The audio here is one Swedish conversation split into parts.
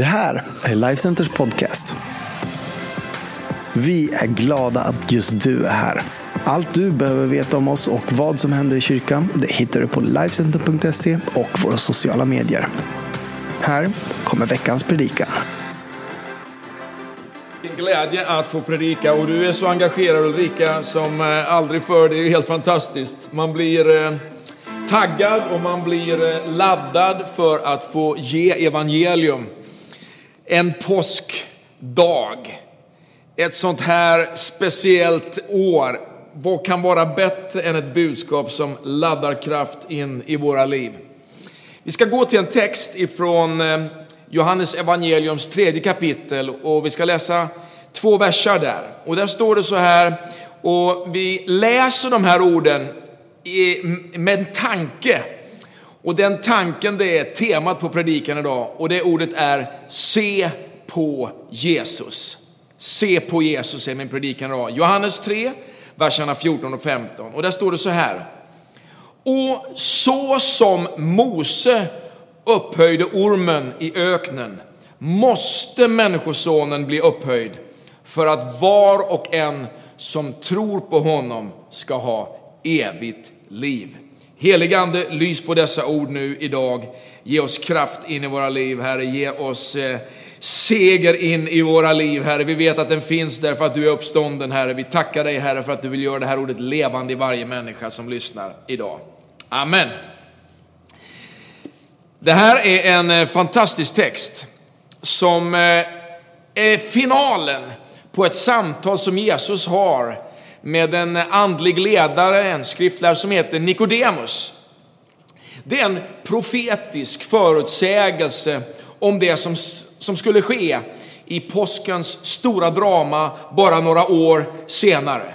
Det här är Lifecenters podcast. Vi är glada att just du är här. Allt du behöver veta om oss och vad som händer i kyrkan det hittar du på Lifecenter.se och våra sociala medier. Här kommer veckans predikan. En glädje att få predika och du är så engagerad Ulrika som eh, aldrig förr. Det är helt fantastiskt. Man blir eh, taggad och man blir eh, laddad för att få ge evangelium. En påskdag. Ett sånt här speciellt år. Vad kan vara bättre än ett budskap som laddar kraft in i våra liv? Vi ska gå till en text ifrån eh, Johannes evangeliums tredje kapitel och vi ska läsa två versar där. Och där står det så här, och vi läser de här orden med en tanke. Och den tanken det är temat på predikan idag och det ordet är se på Jesus. Se på Jesus är min predikan idag. Johannes 3, verserna 14 och 15. Och där står det så här. Och så som Mose upphöjde ormen i öknen måste Människosonen bli upphöjd för att var och en som tror på honom ska ha evigt liv. Heligande, lys på dessa ord nu idag. Ge oss kraft in i våra liv, Herre. Ge oss eh, seger in i våra liv, Herre. Vi vet att den finns där för att du är uppstånden, Herre. Vi tackar dig, Herre, för att du vill göra det här ordet levande i varje människa som lyssnar idag. Amen. Det här är en eh, fantastisk text som eh, är finalen på ett samtal som Jesus har med en andlig ledare, en skriftlärare som heter Nikodemus. Det är en profetisk förutsägelse om det som, som skulle ske i påskens stora drama bara några år senare.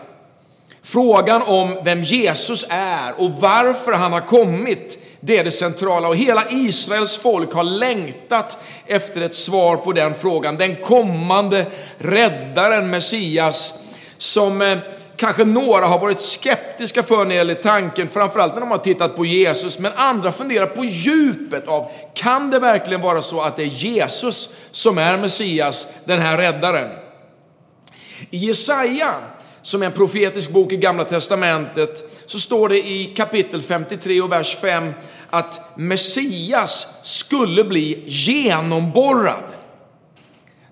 Frågan om vem Jesus är och varför han har kommit det är det centrala och hela Israels folk har längtat efter ett svar på den frågan. Den kommande räddaren, Messias, som eh, kanske några har varit skeptiska för när det gäller tanken, framförallt när de har tittat på Jesus, men andra funderar på djupet av, kan det verkligen vara så att det är Jesus som är Messias, den här räddaren? I Jesaja som är en profetisk bok i Gamla Testamentet, så står det i kapitel 53 och vers 5 att Messias skulle bli genomborrad.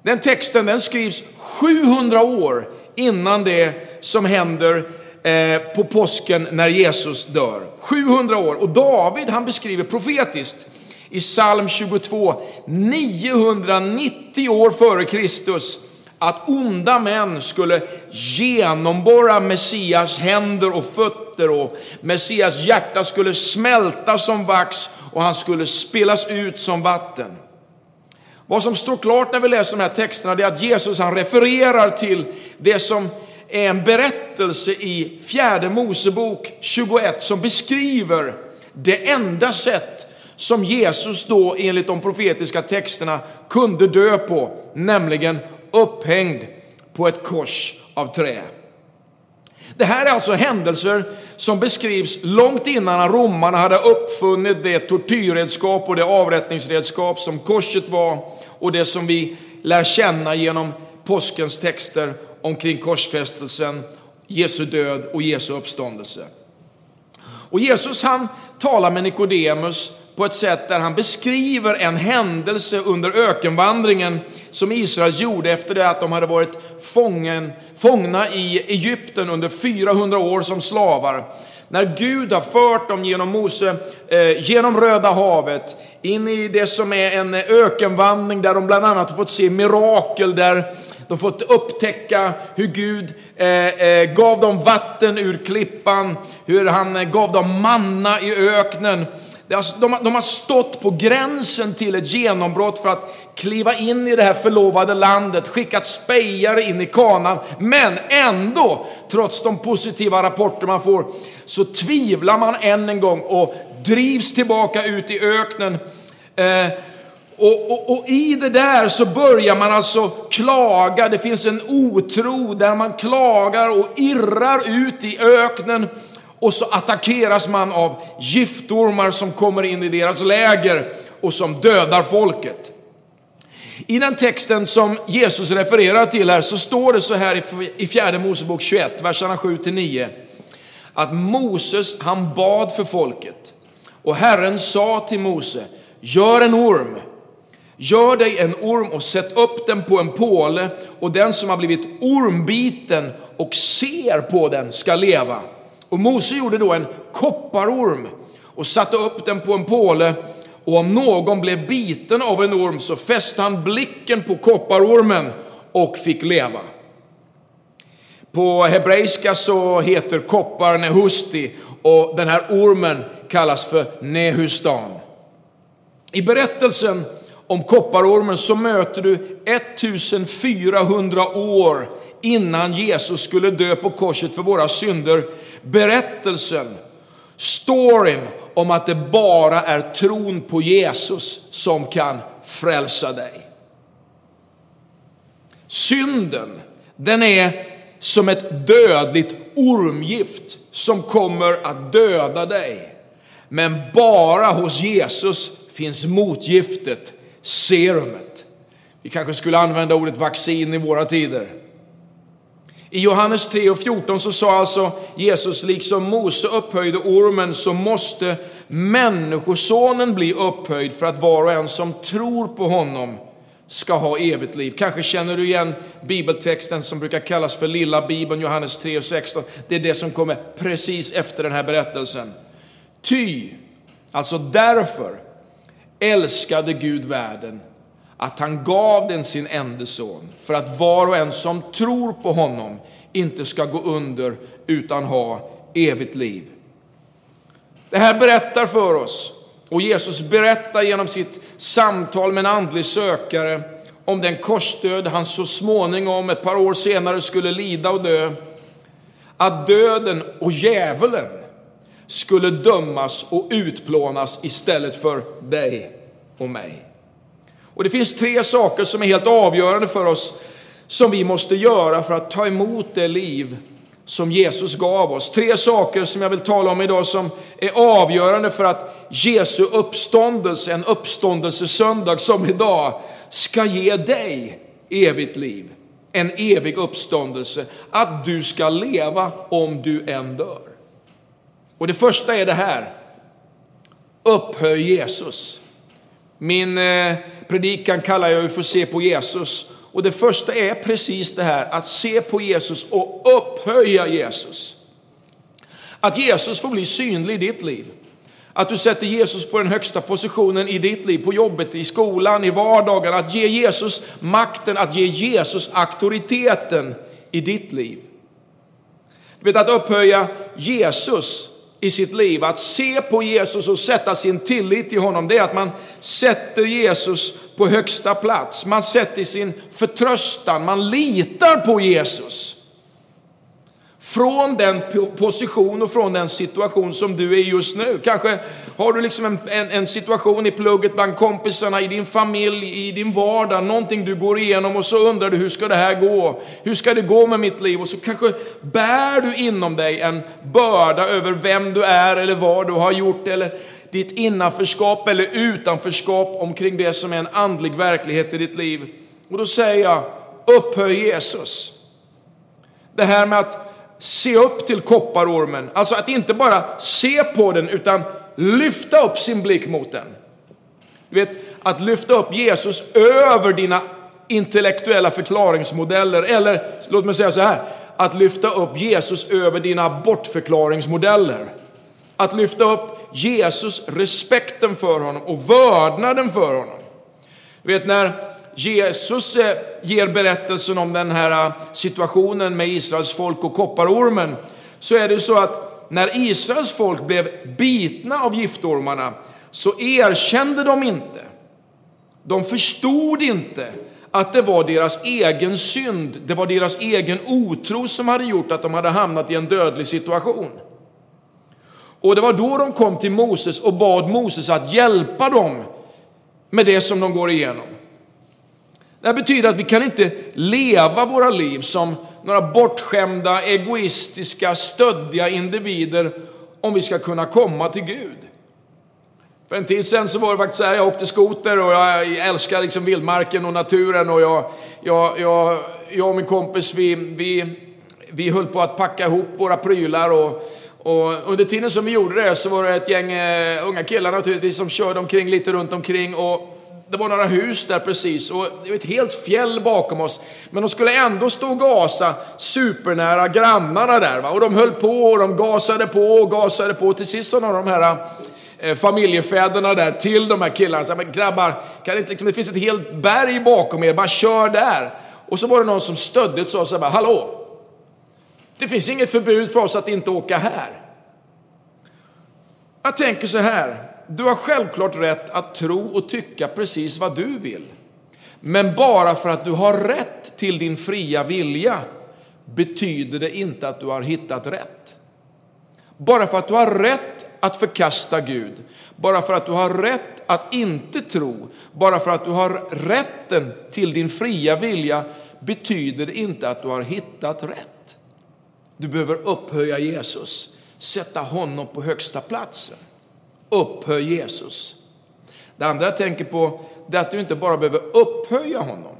Den texten den skrivs 700 år innan det som händer eh, på påsken när Jesus dör. 700 år. Och David han beskriver profetiskt i psalm 22, 990 år före Kristus, att onda män skulle genomborra Messias händer och fötter och Messias hjärta skulle smälta som vax och han skulle spelas ut som vatten. Vad som står klart när vi läser de här texterna är att Jesus han refererar till det som är en berättelse i fjärde Mosebok 21 som beskriver det enda sätt som Jesus då enligt de profetiska texterna kunde dö på, nämligen upphängd på ett kors av trä. Det här är alltså händelser som beskrivs långt innan romarna hade uppfunnit det tortyrredskap och det avrättningsredskap som korset var och det som vi lär känna genom påskens texter omkring korsfästelsen, Jesu död och Jesu uppståndelse. Och Jesus han talar med Nikodemus på ett sätt där han beskriver en händelse under ökenvandringen som Israel gjorde efter det att de hade varit fången, fångna i Egypten under 400 år som slavar. När Gud har fört dem genom Mose, eh, genom Röda havet, in i det som är en ökenvandring där de bland annat har fått se mirakel, där de fått upptäcka hur Gud eh, eh, gav dem vatten ur klippan, hur han eh, gav dem manna i öknen. Alltså, de, de har stått på gränsen till ett genombrott för att kliva in i det här förlovade landet, skickat spejare in i kanan. Men ändå, trots de positiva rapporter man får, så tvivlar man än en gång och drivs tillbaka ut i öknen. Eh, och, och, och, i det där så börjar man alltså klaga. Det finns en otro där man klagar och irrar ut i öknen. Och så attackeras man av giftormar som kommer in i deras läger och som dödar folket. I den texten som Jesus refererar till här så står det så här i fjärde Mosebok 21, verserna 7-9. Att Moses, han bad för folket. Och Herren sa till Mose, gör en orm. Gör dig en orm och sätt upp den på en påle och den som har blivit ormbiten och ser på den ska leva. Och Mose gjorde då en kopparorm och satte upp den på en påle och om någon blev biten av en orm så fäste han blicken på kopparormen och fick leva. På hebreiska så heter koppar nehusti och den här ormen kallas för nehustan. I berättelsen om kopparormen så möter du 1400 år innan Jesus skulle dö på korset för våra synder berättelsen, storyn om att det bara är tron på Jesus som kan frälsa dig. Synden, den är som ett dödligt ormgift som kommer att döda dig. Men bara hos Jesus finns motgiftet, serumet. Vi kanske skulle använda ordet vaccin i våra tider. I Johannes 3 och 14 så sa alltså Jesus, liksom Mose upphöjde ormen så måste Människosonen bli upphöjd för att var och en som tror på honom ska ha evigt liv. Kanske känner du igen bibeltexten som brukar kallas för lilla bibeln, Johannes 3 och 16. Det är det som kommer precis efter den här berättelsen. Ty, alltså därför, älskade Gud världen att han gav den sin enda son för att var och en som tror på honom inte ska gå under utan ha evigt liv. Det här berättar för oss och Jesus berättar genom sitt samtal med en andlig sökare om den korsdöd han så småningom, ett par år senare, skulle lida och dö. Att döden och djävulen skulle dömas och utplånas istället för dig och mig. Och det finns tre saker som är helt avgörande för oss som vi måste göra för att ta emot det liv som Jesus gav oss. Tre saker som jag vill tala om idag som är avgörande för att Jesu uppståndelse, en uppståndelsesöndag som idag, ska ge dig evigt liv. En evig uppståndelse. Att du ska leva om du än dör. Och det första är det här. Upphöj Jesus. Min eh, predikan kallar jag ju för Se på Jesus. Och det första är precis det här, att se på Jesus och upphöja Jesus. Att Jesus får bli synlig i ditt liv. Att du sätter Jesus på den högsta positionen i ditt liv, på jobbet, i skolan, i vardagen. Att ge Jesus makten, att ge Jesus auktoriteten i ditt liv. Du vet att upphöja Jesus i sitt liv. Att se på Jesus och sätta sin tillit till honom, det är att man sätter Jesus på högsta plats. Man sätter sin förtröstan, man litar på Jesus. Från den position och från den situation som du är just nu. Kanske har du liksom en, en, en, situation i plugget bland kompisarna, i din familj, i din vardag, någonting du går igenom och så undrar du hur ska det här gå? Hur ska det gå med mitt liv? Och så kanske bär du inom dig en börda över vem du är eller vad du har gjort eller ditt innanförskap eller utanförskap omkring det som är en andlig verklighet i ditt liv. Och då säger jag, upphöj Jesus. Det här med att se upp till kopparormen. Alltså att inte bara se på den utan lyfta upp sin blick mot den. Du vet, att lyfta upp Jesus över dina intellektuella förklaringsmodeller. Eller låt mig säga så här, att lyfta upp Jesus över dina bortförklaringsmodeller. Att lyfta upp Jesus, respekten för honom och vördnaden för honom. Du vet när Jesus eh, ger berättelsen om den här eh, situationen med Israels folk och kopparormen, så är det så att när Israels folk blev bitna av giftormarna så erkände de inte. De förstod inte att det var deras egen synd, det var deras egen otro som hade gjort att de hade hamnat i en dödlig situation. Och det var då de kom till Moses och bad Moses att hjälpa dem med det som de går igenom. Det här betyder att vi kan inte leva våra liv som några bortskämda, egoistiska, stöddiga individer om vi ska kunna komma till Gud. För en tid sedan så var det faktiskt så här, jag åkte skoter och jag älskar liksom vildmarken och naturen och jag, jag, jag, jag och min kompis vi, vi, vi höll på att packa ihop våra prylar och, och under tiden som vi gjorde det så var det ett gäng eh, unga killar naturligtvis som körde omkring lite runt omkring och det var några hus där precis och det var ett helt fjäll bakom oss. Men de skulle ändå stå och gasa supernära grannarna där. Va? Och de höll på och de gasade på och gasade på. Till sist sa några av de här eh, familjefäderna där till de här killarna. Så men grabbar, kan det, inte, liksom, det finns ett helt berg bakom er, bara kör där. Och så var det någon som stöddigt sa så här, hallå, det finns inget förbud för oss att inte åka här. Jag tänker så här, du har självklart rätt att tro och tycka precis vad du vill. Men bara för att du har rätt till din fria vilja betyder det inte att du har hittat rätt. Bara för att du har rätt att förkasta Gud, bara för att du har rätt att inte tro, bara för att du har rätten till din fria vilja betyder det inte att du har hittat rätt. Du behöver upphöja Jesus, sätta honom på högsta platsen upphöj Jesus. Det andra jag tänker på är att du inte bara behöver upphöja honom,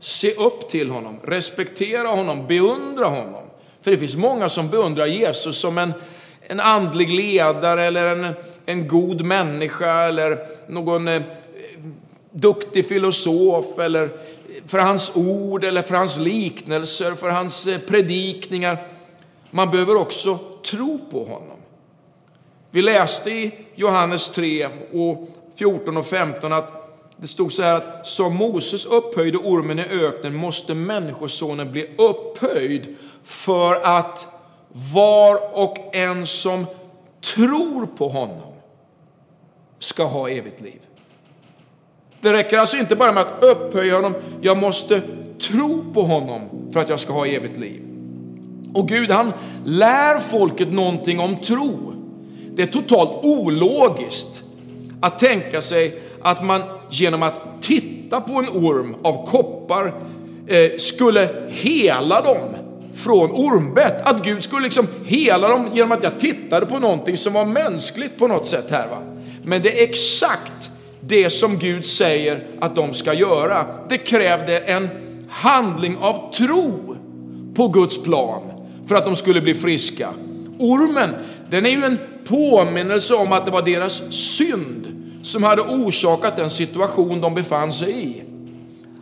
se upp till honom, respektera honom, beundra honom. För det finns många som beundrar Jesus som en, en andlig ledare eller en, en god människa eller någon eh, duktig filosof eller för hans ord eller för hans liknelser, för hans eh, predikningar. Man behöver också tro på honom. Vi läste i Johannes 3 och 14 och 15 att det stod så här att som Moses upphöjde ormen i öknen måste människosonen bli upphöjd för att var och en som tror på honom ska ha evigt liv. Det räcker alltså inte bara med att upphöja honom, jag måste tro på honom för att jag ska ha evigt liv. Och Gud han lär folket någonting om tro. Det är totalt ologiskt att tänka sig att man genom att titta på en orm av koppar eh, skulle hela dem från ormbett. Att Gud skulle liksom hela dem genom att jag tittade på någonting som var mänskligt på något sätt här. Va? Men det är exakt det som Gud säger att de ska göra. Det krävde en handling av tro på Guds plan för att de skulle bli friska. Ormen, den är ju en påminnelse om att det var deras synd som hade orsakat den situation de befann sig i.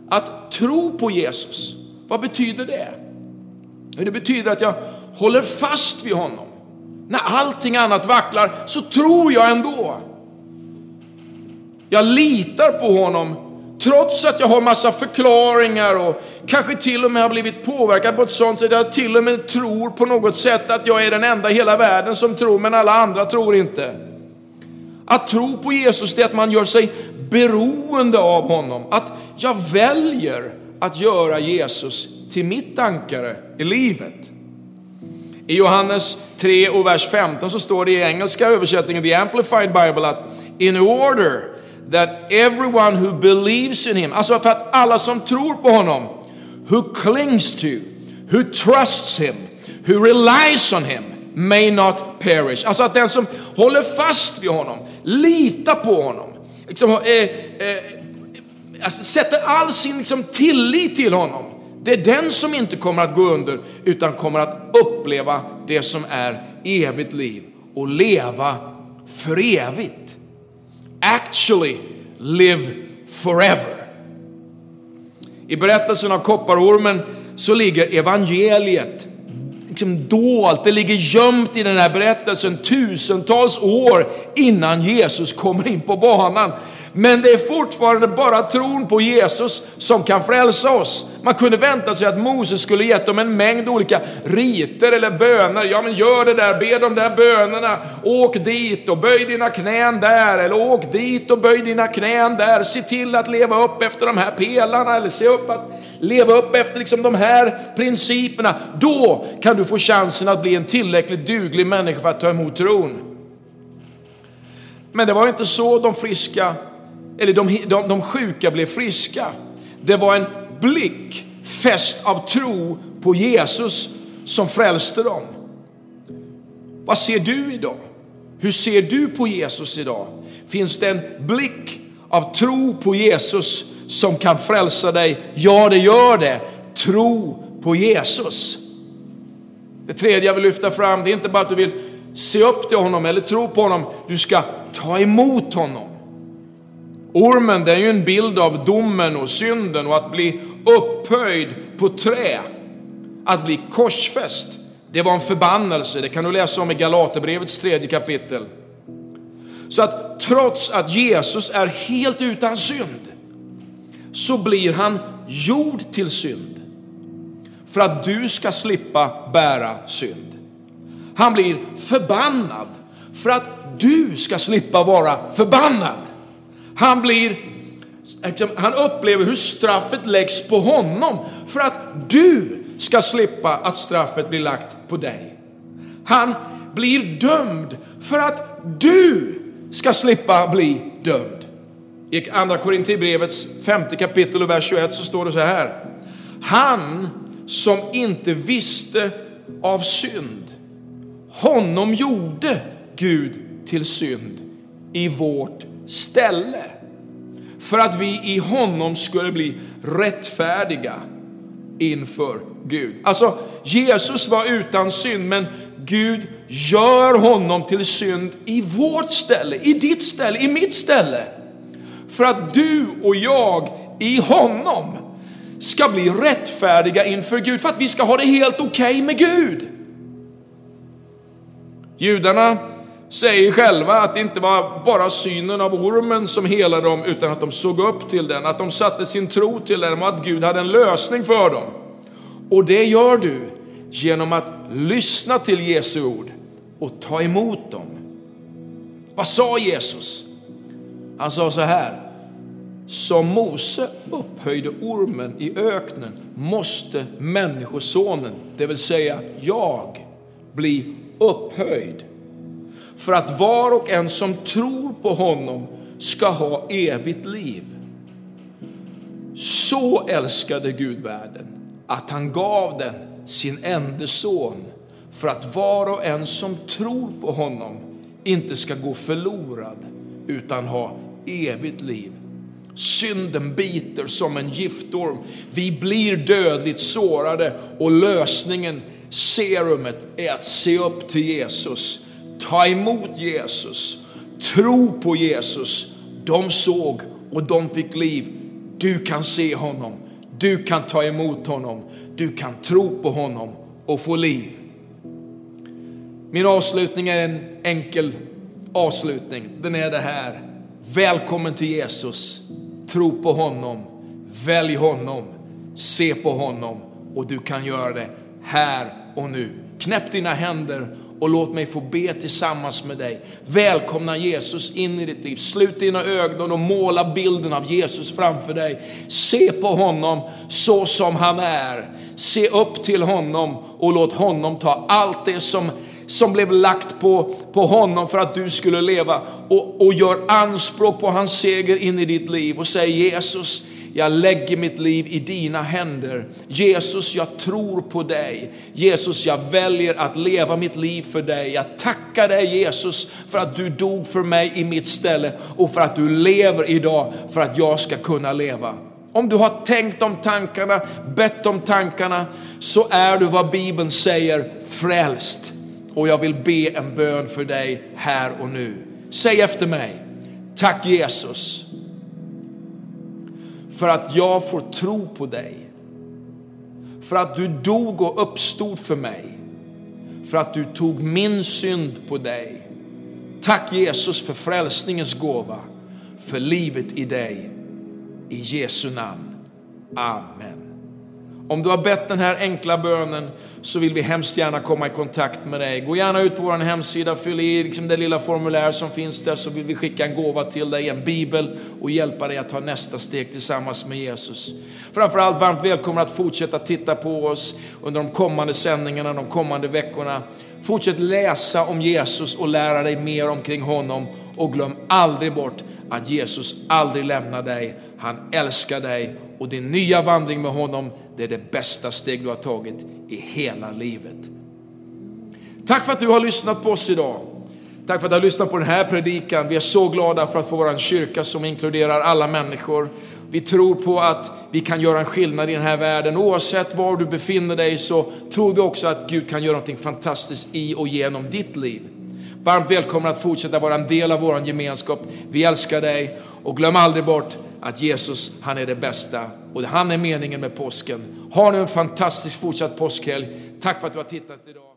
Att tro på Jesus, vad betyder det? Det betyder att jag håller fast vid honom. När allting annat vacklar så tror jag ändå. Jag litar på honom trots att jag har massa förklaringar och kanske till och med har blivit påverkad på ett sånt sätt att jag till och med tror på något sätt att jag är den enda i hela världen som tror, men alla andra tror inte. Att tro på Jesus är att man gör sig beroende av honom. Att jag väljer att göra Jesus till mitt ankare i livet. I Johannes 3 och vers 15 så står det i engelska översättningen, the amplified bible, att in order that everyone who believes in him, alltså för att alla som tror på honom, who clings to, who trusts him, who relies on him, may not perish. Alltså att den som håller fast vid honom, litar på honom, liksom, eh, eh, alltså sätter all sin liksom, tillit till honom. Det är den som inte kommer att gå under, utan kommer att uppleva det som är evigt liv och leva för evigt. Actually live forever. I berättelsen av kopparormen så ligger evangeliet liksom dolt, det ligger gömt i den här berättelsen tusentals år innan Jesus kommer in på banan. Men det är fortfarande bara tron på Jesus som kan frälsa oss. Man kunde vänta sig att Moses skulle gett dem en mängd olika riter eller böner. Ja, men gör det där, be de där bönerna. Åk dit och böj dina knän där. Eller åk dit och böj dina knän där. Se till att leva upp efter de här pelarna. Eller se upp att leva upp efter liksom de här principerna. Då kan du få chansen att bli en tillräckligt duglig människa för att ta emot tron. Men det var inte så de friska eller de, de, de sjuka blev friska. Det var en blick fäst av tro på Jesus som frälste dem. Vad ser du idag? Hur ser du på Jesus idag? Finns det en blick av tro på Jesus som kan frälsa dig? Ja, det gör det. Tro på Jesus. Det tredje jag vill lyfta fram, det är inte bara att du vill se upp till honom eller tro på honom, du ska ta emot honom. Ormen det är ju en bild av domen och synden och att bli upphöjd på trä. Att bli korsfäst, det var en förbannelse. Det kan du läsa om i Galaterbrevets tredje kapitel. Så att trots att Jesus är helt utan synd, så blir han gjord till synd. För att du ska slippa bära synd. Han blir förbannad för att du ska slippa vara förbannad. Han blir han upplever hur straffet läggs på honom för att du ska slippa att straffet blir lagt på dig. Han blir dömd för att du ska slippa bli dömd. I andra Korinthierbrevets femte kapitel och vers 21 så står det så här. Han som inte visste av synd, honom gjorde Gud till synd i vårt ställe. För att vi i honom skulle bli rättfärdiga inför Gud. Alltså, Jesus var utan synd, men Gud gör honom till synd i vårt ställe, i ditt ställe, i mitt ställe. För att du och jag i honom ska bli rättfärdiga inför Gud, för att vi ska ha det helt okej okay med Gud. Judarna säger själva att det inte var bara synen av ormen som helade dem, utan att de såg upp till den, att de satte sin tro till den och att Gud hade en lösning för dem. Och det gör du genom att lyssna till Jesu ord och ta emot dem. Vad sa Jesus? Han sa så här. Som Mose upphöjde ormen i öknen måste Människosonen, det vill säga jag, bli upphöjd för att var och en som tror på honom ska ha evigt liv. Så älskade Gud världen att han gav den sin enda son för att var och en som tror på honom inte ska gå förlorad utan ha evigt liv. Synden biter som en giftorm. Vi blir dödligt sårade och lösningen, serumet, är att se upp till Jesus ta emot Jesus, tro på Jesus. De såg och de fick liv. Du kan se honom, du kan ta emot honom, du kan tro på honom och få liv. Min avslutning är en enkel avslutning. Den är det här. Välkommen till Jesus. Tro på honom. Välj honom. Se på honom. Och du kan göra det här och nu. Knäpp dina händer och låt mig få be tillsammans med dig. Välkomna Jesus in i ditt liv. Slut dina ögon och måla bilden av Jesus framför dig. Se på honom så som han är. Se upp till honom och låt honom ta allt det som som blev lagt på, på honom för att du skulle leva och, och gör anspråk på hans seger in i ditt liv och säg Jesus, jag lägger mitt liv i dina händer. Jesus, jag tror på dig. Jesus, jag väljer att leva mitt liv för dig. Jag tackar dig Jesus för att du dog för mig i mitt ställe och för att du lever idag för att jag ska kunna leva. Om du har tänkt de tankarna, bett om tankarna, så är du vad Bibeln säger frälst. Och jag vill be en bön för dig här och nu. Säg efter mig. Tack Jesus för att jag får tro på dig. För att du dog och uppstod för mig. För att du tog min synd på dig. Tack Jesus för frälsningens gåva, för livet i dig. I Jesu namn. Amen. Om du har bett den här enkla bönen så vill vi hemskt gärna komma i kontakt med dig. Gå gärna ut på vår hemsida, fyll i liksom det lilla formulär som finns där så vill vi skicka en gåva till dig, en bibel och hjälpa dig att ta nästa steg tillsammans med Jesus. Framförallt varmt välkommen att fortsätta titta på oss under de kommande sändningarna, de kommande veckorna. Fortsätt läsa om Jesus och lära dig mer omkring honom och glöm aldrig bort att Jesus aldrig lämnar dig. Han älskar dig och din nya vandring med honom, det är det bästa steg du har tagit i hela livet. Tack för att du har lyssnat på oss idag. Tack för att du har lyssnat på den här predikan. Vi är så glada för att få vara en kyrka som inkluderar alla människor. Vi tror på att vi kan göra en skillnad i den här världen. Oavsett var du befinner dig så tror vi också att Gud kan göra någonting fantastiskt i och genom ditt liv. Varmt välkommen att fortsätta vara en del av vår gemenskap. Vi älskar dig och glöm aldrig bort att Jesus, han är det bästa och han är meningen med påsken. Ha nu en fantastisk fortsatt påskhelg. Tack för att du har tittat idag.